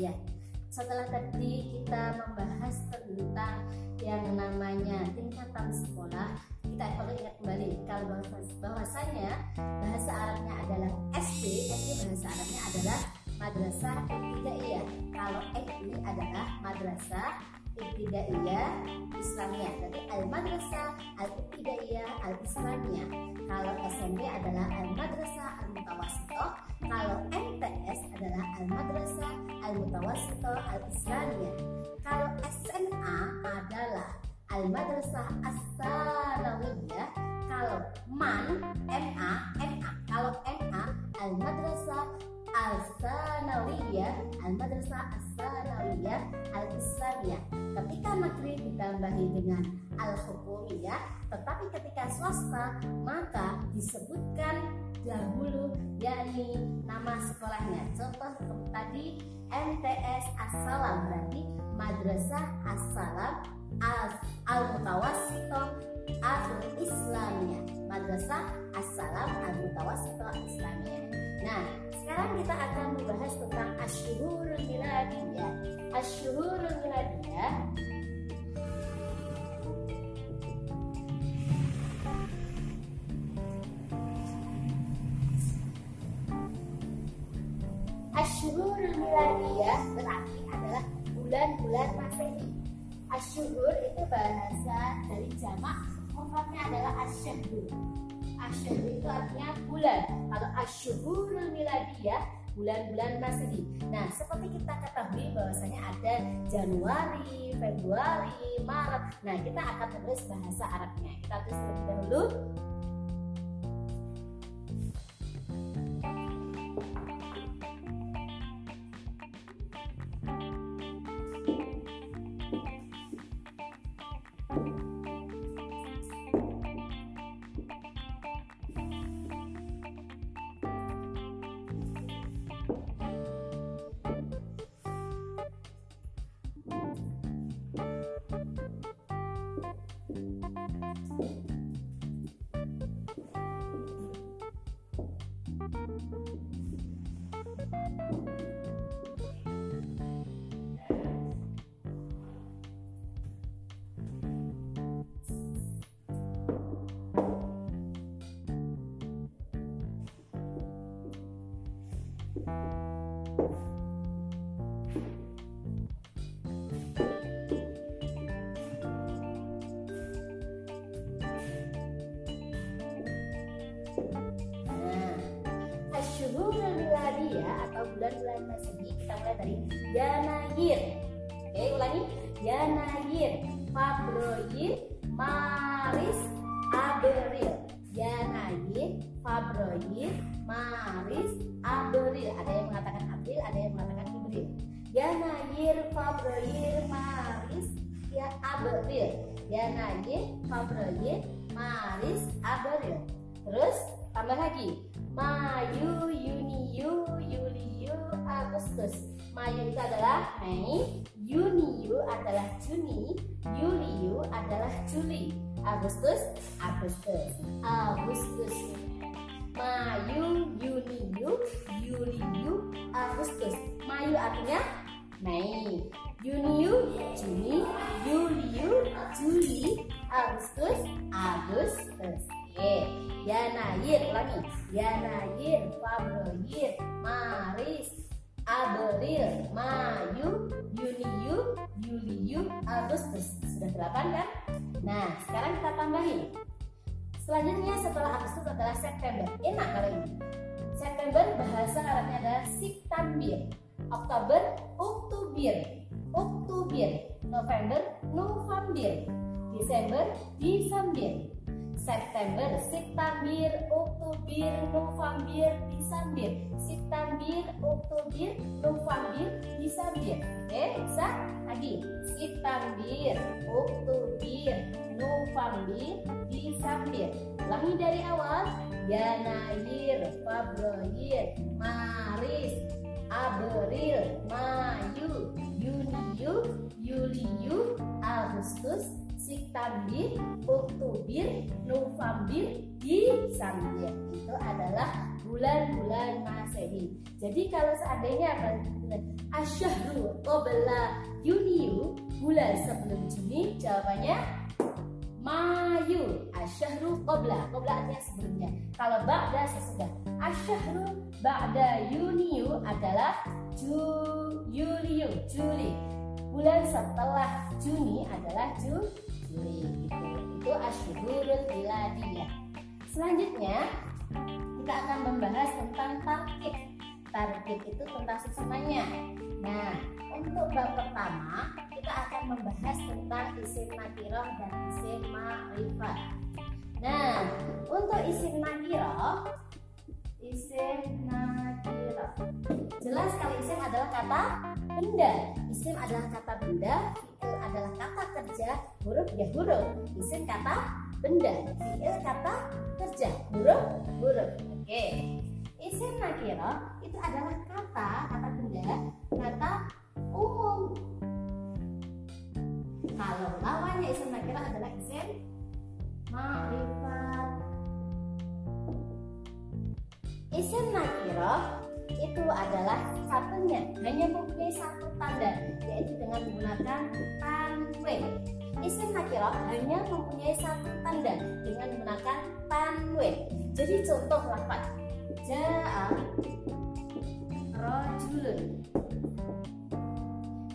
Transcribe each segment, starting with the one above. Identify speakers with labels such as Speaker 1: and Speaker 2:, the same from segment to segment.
Speaker 1: asyaksiyah setelah tadi kita membahas tentang yang namanya tingkatan sekolah kita perlu ingat kembali kalau bahwasanya bahasa Arabnya adalah SD SD bahasa Arabnya adalah madrasah ibtidaiyah kalau MI adalah madrasah ibtidaiyah Islamiyah jadi al madrasah al ibtidaiyah al Islamiyah kalau SMP adalah al madrasah al mutawasitoh kalau MTS adalah al madrasah al mutawasitoh al Islamiyah kalau SMA adalah al madrasah as sanawiyah kalau MAN MA MA kalau MA al madrasah Al-Sanawiyah Al-Madrasah Al-Sanawiyah Al-Islamiyah. Ketika negeri ditambahi dengan Al-Hukumiyah Tetapi ketika swasta maka disebutkan dahulu yakni nama sekolahnya. Contoh tadi MTS As-Salam berarti Madrasah As-Salam Al-Mutawassitoh Al-Islamiyah Madrasah As-Salam Al-Mutawassitoh Al-Islamiyah Nah, sekarang kita akan membahas tentang asyhurul miladiyah. Asyhurul miladiyah Asyhurul miladiyah berarti adalah bulan-bulan Masehi. Asyhur itu bahasa dari jamak mufradnya adalah asyhur asyhur itu artinya bulan. Kalau asyhurul miladiyah bulan-bulan Masehi. Nah, seperti kita ketahui bahwasanya ada Januari, Februari, Maret. Nah, kita akan menulis bahasa Arabnya. Kita tulis terlebih dahulu Asyhurul miladiyah atau bulan-bulan Masehi kita mulai dari Yanayir. Oke, ulangi. Yanayir, Februari, Maris, April. Yanayir, Februari, Maris, Yanayir, Februari, Maris, ya April. Yanayir, Februari, Maris, April. Terus tambah lagi Mayu, Yuniyu, Yuliyu, Agustus. Mayu itu adalah Mei, Yuniyu adalah Juni, Yuliyu adalah Juli, Agustus, Agustus, Agustus. Mayu, Yuniyu, Yuliyu, Agustus. Mayu artinya Mei, Yuniyu, Juni, Yuliyu, Juli, Agustus, Agustus. Oke, Yanayir ulangi. Yanayir, Februari, Maris, April, Mayu, Yuniyu, Yuliyu, Agustus. Sudah delapan kan? Nah, sekarang kita tambahin. Selanjutnya setelah Agustus adalah September. Enak kalau ini. September bahasa Arabnya adalah September. Oktober, Oktober. Oktober. November, November. Desember, Desember. September, September, Oktober, November, Desember. September, Oktober, November, Desember. Oke, bisa? Lagi. September, Oktober, November, Desember. Ulangi dari awal. Yanayir, Februari, Maris, April, Mayu, Yuniyu, Yuliyu, Agustus, September, Oktober, November, Desember itu adalah bulan-bulan Masehi. Jadi kalau seandainya asyahru qabla Yuniu bulan sebelum Juni jawabannya Mayu asyahru qabla. Qabla artinya sebelumnya. Kalau ba'da sesudah. Asyahru ba'da Yuniu adalah Ju Yuliu Juli. Bulan setelah Juni adalah Ju Juli. Itu itu asyhurul miladiyah selanjutnya kita akan membahas tentang tarkib. Tarkib itu tentang susunannya nah untuk bab pertama kita akan membahas tentang isim nakiroh dan isim ma'rifat. Nah untuk isim nakiroh isim nakiroh jelas kalau isim adalah kata benda. Isim adalah kata benda fi'il adalah kata kerja huruf ya huruf. Isim kata benda fi'il kata kerja huruf huruf. Oke. Isim nakiro itu adalah kata kata benda kata umum kalau lawannya isim nakiro adalah isim ma'rifat. Isim nakiro itu adalah satunya hanya mempunyai satu tanda yaitu dengan menggunakan tanwin isim nakiro hanya mempunyai satu tanda dengan menggunakan tanwin jadi contoh lafaz jaa rojulun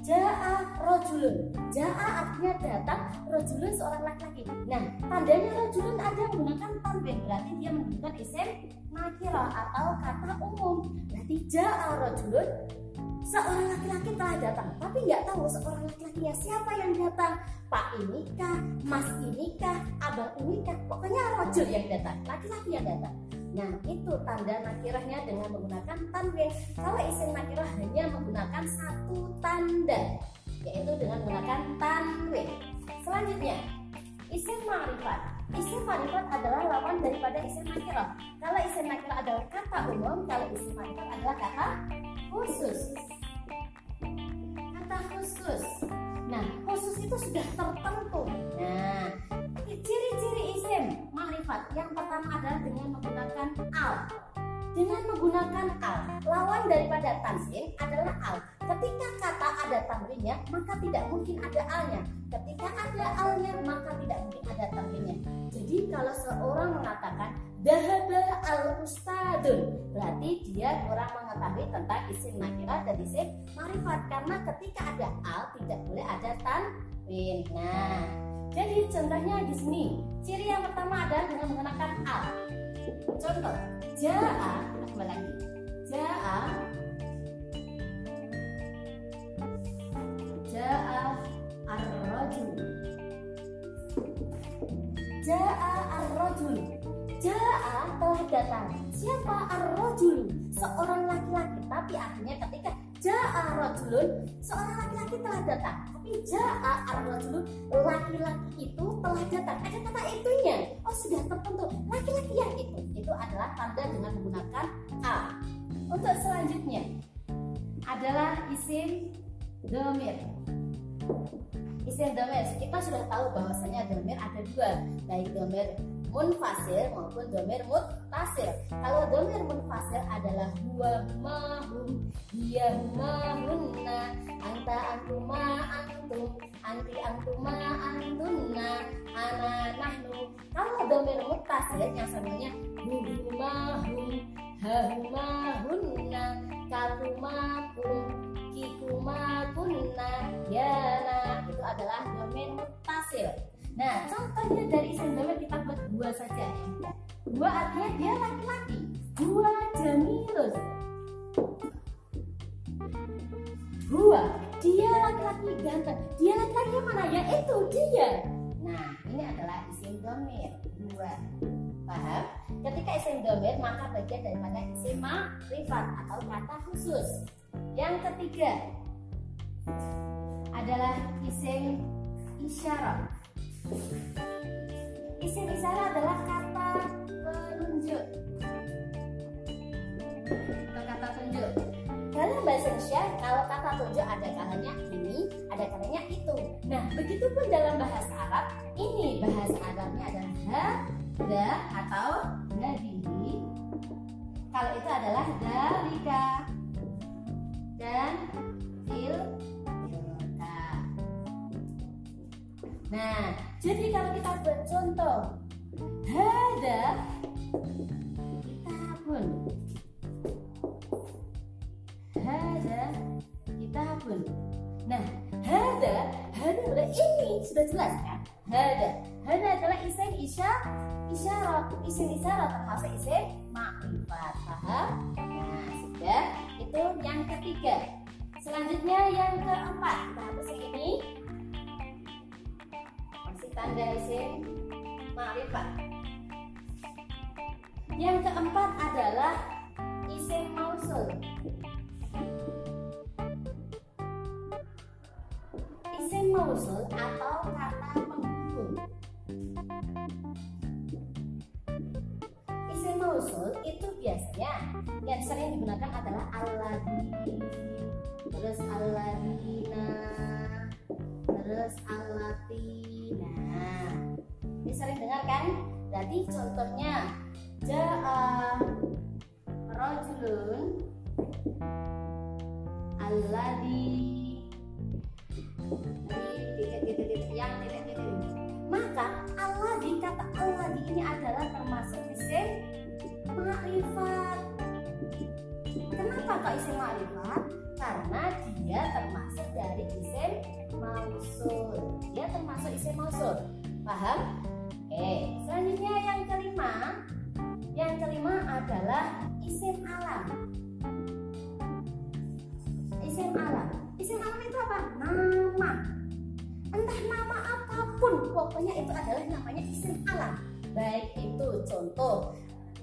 Speaker 1: jaa rojulun jaa artinya datang rojulun seorang laki-laki. Nah tandanya rojulun ada menggunakan tanwin berarti dia menggunakan isim nakiro atau kata umum. Berarti jaa rojulun seorang laki-laki telah datang. Tapi nggak tahu seorang laki-lakinya siapa yang datang. Pak ini kah? Mas ini kah? Abang ini kah? Pokoknya rojul yang datang. Laki-laki yang datang nah itu tanda nakirahnya dengan menggunakan tanwin. Kalau isim nakirah hanya menggunakan satu tanda yaitu dengan menggunakan tanwin. Selanjutnya isim ma'rifat. Isim ma'rifat adalah lawan daripada isim nakirah. Kalau isim nakirah adalah kata umum kalau isim ma'rifat adalah kata khusus. Kata khusus. Nah khusus itu sudah tertentu menggunakan al. Lawan daripada tanwin adalah al. Ketika kata ada tanwinnya maka tidak mungkin ada alnya. Ketika ada alnya maka tidak mungkin ada tanwinnya jadi kalau seorang mengatakan dahaba al ustadun berarti dia kurang mengetahui tentang isim nakirah dan isim marifat. Karena ketika ada al tidak boleh ada tanwin. Nah jadi contohnya di sini. Ciri yang pertama adalah dengan menggunakan al contoh jaa kembali lagi jaa jaa ar-rajul. Jaa ar-rajul. Jaa telah datang. Siapa ar-rajul? Seorang laki-laki. Tapi artinya ketika jaa rajulun seorang laki-laki telah datang. Tapi jaa ar-rajulun laki-laki itu telah datang. Ada kata itunya sudah tertentu laki-laki yang itu itu adalah tanda dengan menggunakan a. Untuk selanjutnya adalah isim domir. Isim domir. Kita sudah tahu bahwasanya domir ada dua baik domir munfasil maupun domir mutasir kalau domir munfasil adalah huwa mahum. Dia mahunna anta antuma antum. Anti antuma antunna. Ana nahnu mutasir yang samanya hum hahumahunna kalumakum kikumakunna yana itu adalah domain mutasil. Nah contohnya dari isim domain kita buat dua saja. Dua artinya dia laki-laki. Dua jamilus dua. Dia laki-laki ganteng. Dia laki-laki mana? Ya itu dia. Nah ini adalah isim domir dua. Paham? Ketika isim domir maka bagian daripada isim makrifat atau kata khusus. Yang ketiga adalah isim isyarat. Isim isyarat adalah kata penunjuk. Atau kata tunjuk Indonesia kalau kata tunjuk ada kalanya ini ada katanya itu. Nah begitupun dalam bahasa Arab ini bahasa Arabnya adalah hada atau hadihi kalau itu adalah dalika. Dan fil Nah, jadi kalau kita buat contoh Isyarat termasuk isim makrifat. Paham? Nah, sudah. Itu yang ketiga. Selanjutnya yang keempat. Kita hapus yang ini tanda isim ma'rifat. Yang keempat adalah isim mausul. Isim mausul atau kata penghubung. Isim mausul itu biasanya yang sering digunakan adalah alladhi, terus alladina, terus alati Nah, ini sering dengar kan? Berarti contohnya Ja'a rojulun alladhi yang titik-titik maka alladhi kata alladhi ini adalah termasuk isim ma'rifat kenapa kok isim ma'rifat karena dia termasuk dari isim mausul. Dia termasuk isim mausul. Paham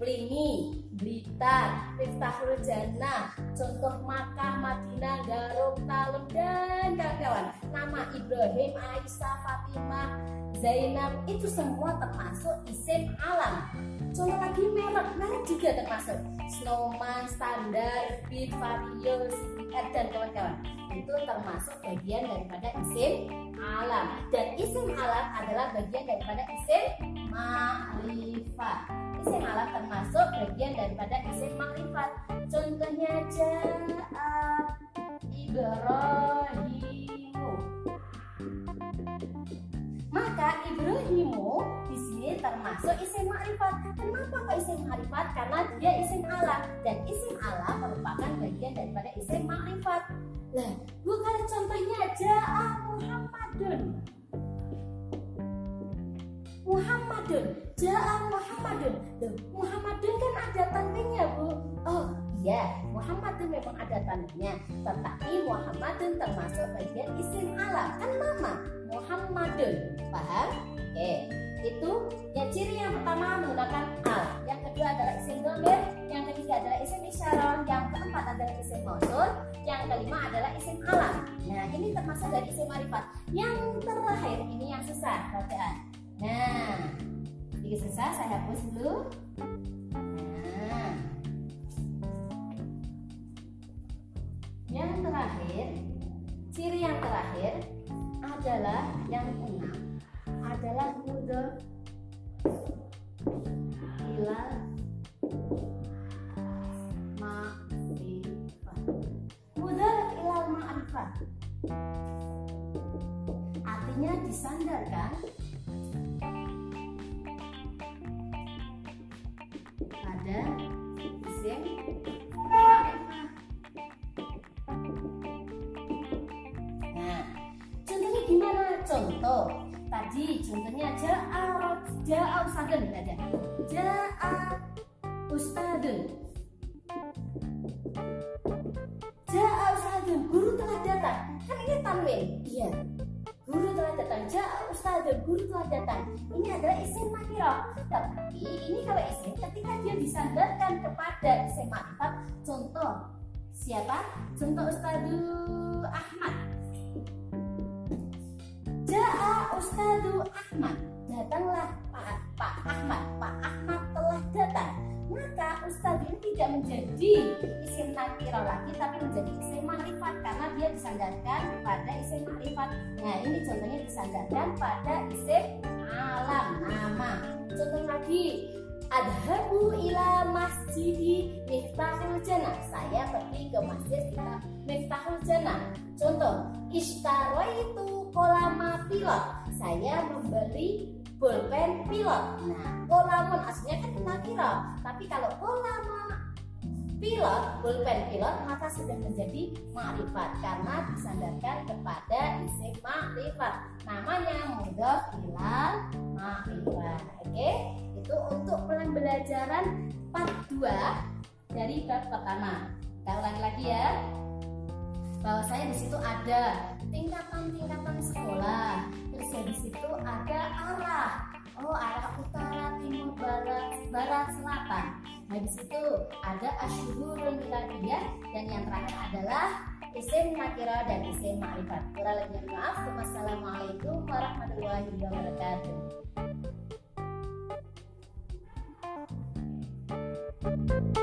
Speaker 1: Plingi, Blitar, Miftahul Jannah, contoh Makkah, Madinah, Garut, Talem, dan kawan-kawan. Nama Ibrahim, Aisyah, Fatimah, Zainab itu semua termasuk isim alam. Contoh lagi merek, merek juga termasuk Snowman, Standar, Beat, CPR, dan kawan-kawan. Itu termasuk bagian daripada isim alam. Dan isim alam adalah bagian daripada isim ma'rifat isim alam termasuk bagian daripada isim makrifat. Contohnya ja'a Ibrahimu. Maka Ibrahimu di sini termasuk isim makrifat. Kenapa kok isim makrifat? Karena dia isim alam dan isim alam merupakan bagian daripada isim makrifat. Nah, bukan contohnya ja'a Muhammadun. Muhammadun Ja'a Muhammadun. Muhammadun kan ada tandanya bu. Oh iya. Muhammadun memang ada tandanya Tetapi Muhammadun termasuk bagian isim alam. Kan nama Muhammadun. Paham? Oke. Itu ya ciri yang pertama menggunakan al. Yang kedua adalah isim domir yang ketiga adalah isim isyarat. Yang keempat adalah isim mausul. Yang kelima adalah isim alam. Nah ini termasuk dari isim marifat yang terakhir ini yang susah bacaan Nah, sedikit susah saya hapus dulu. Nah, yang terakhir, ciri yang terakhir adalah yang enam. Adalah mudor hilal. Artinya disandarkan contoh tadi contohnya ja'a ja'a ustadun ada. Ja'a ustadun. Ja'a ustadun guru telah datang. Kan ini tanwin? Iya. Guru telah datang. Ja'a ustadun guru telah datang. Ini adalah isim makiro tapi ini kalau isim ketika dia disandarkan kepada isim makrifat contoh siapa? Contoh ustadu Ustadu Ahmad. Datanglah Pak, Pak Ahmad Pak Ahmad telah datang. Maka Ustadz ini tidak menjadi isim nakiro lagi tapi menjadi isim makrifat karena dia disandarkan pada isim makrifat nah ini contohnya disandarkan pada isim alam nama. Contoh lagi Adhabu ila masjidi Miftahul Jannah. Saya pergi ke masjid Miftahul Jannah. Contoh itu kolama pilot Saya membeli pulpen pilot. Nah kolamun aslinya kan kita kira Tapi kalau kolama pilot, pulpen pilot maka sudah menjadi makrifat karena disandarkan kepada isim makrifat. Namanya mudhof ilal makrifat. Oke? Itu untuk pembelajaran part 2 dari bab pertama. Kita ulangi lagi ya? Bahwa saya di situ ada tingkatan-tingkatan ada arah oh arah utara timur barat barat selatan. Habis itu ada asyhurul miladiyah dan yang terakhir adalah isim nakira dan isim ma'rifat. Kurang lebih maaf. Wassalamualaikum warahmatullahi wabarakatuh. thank you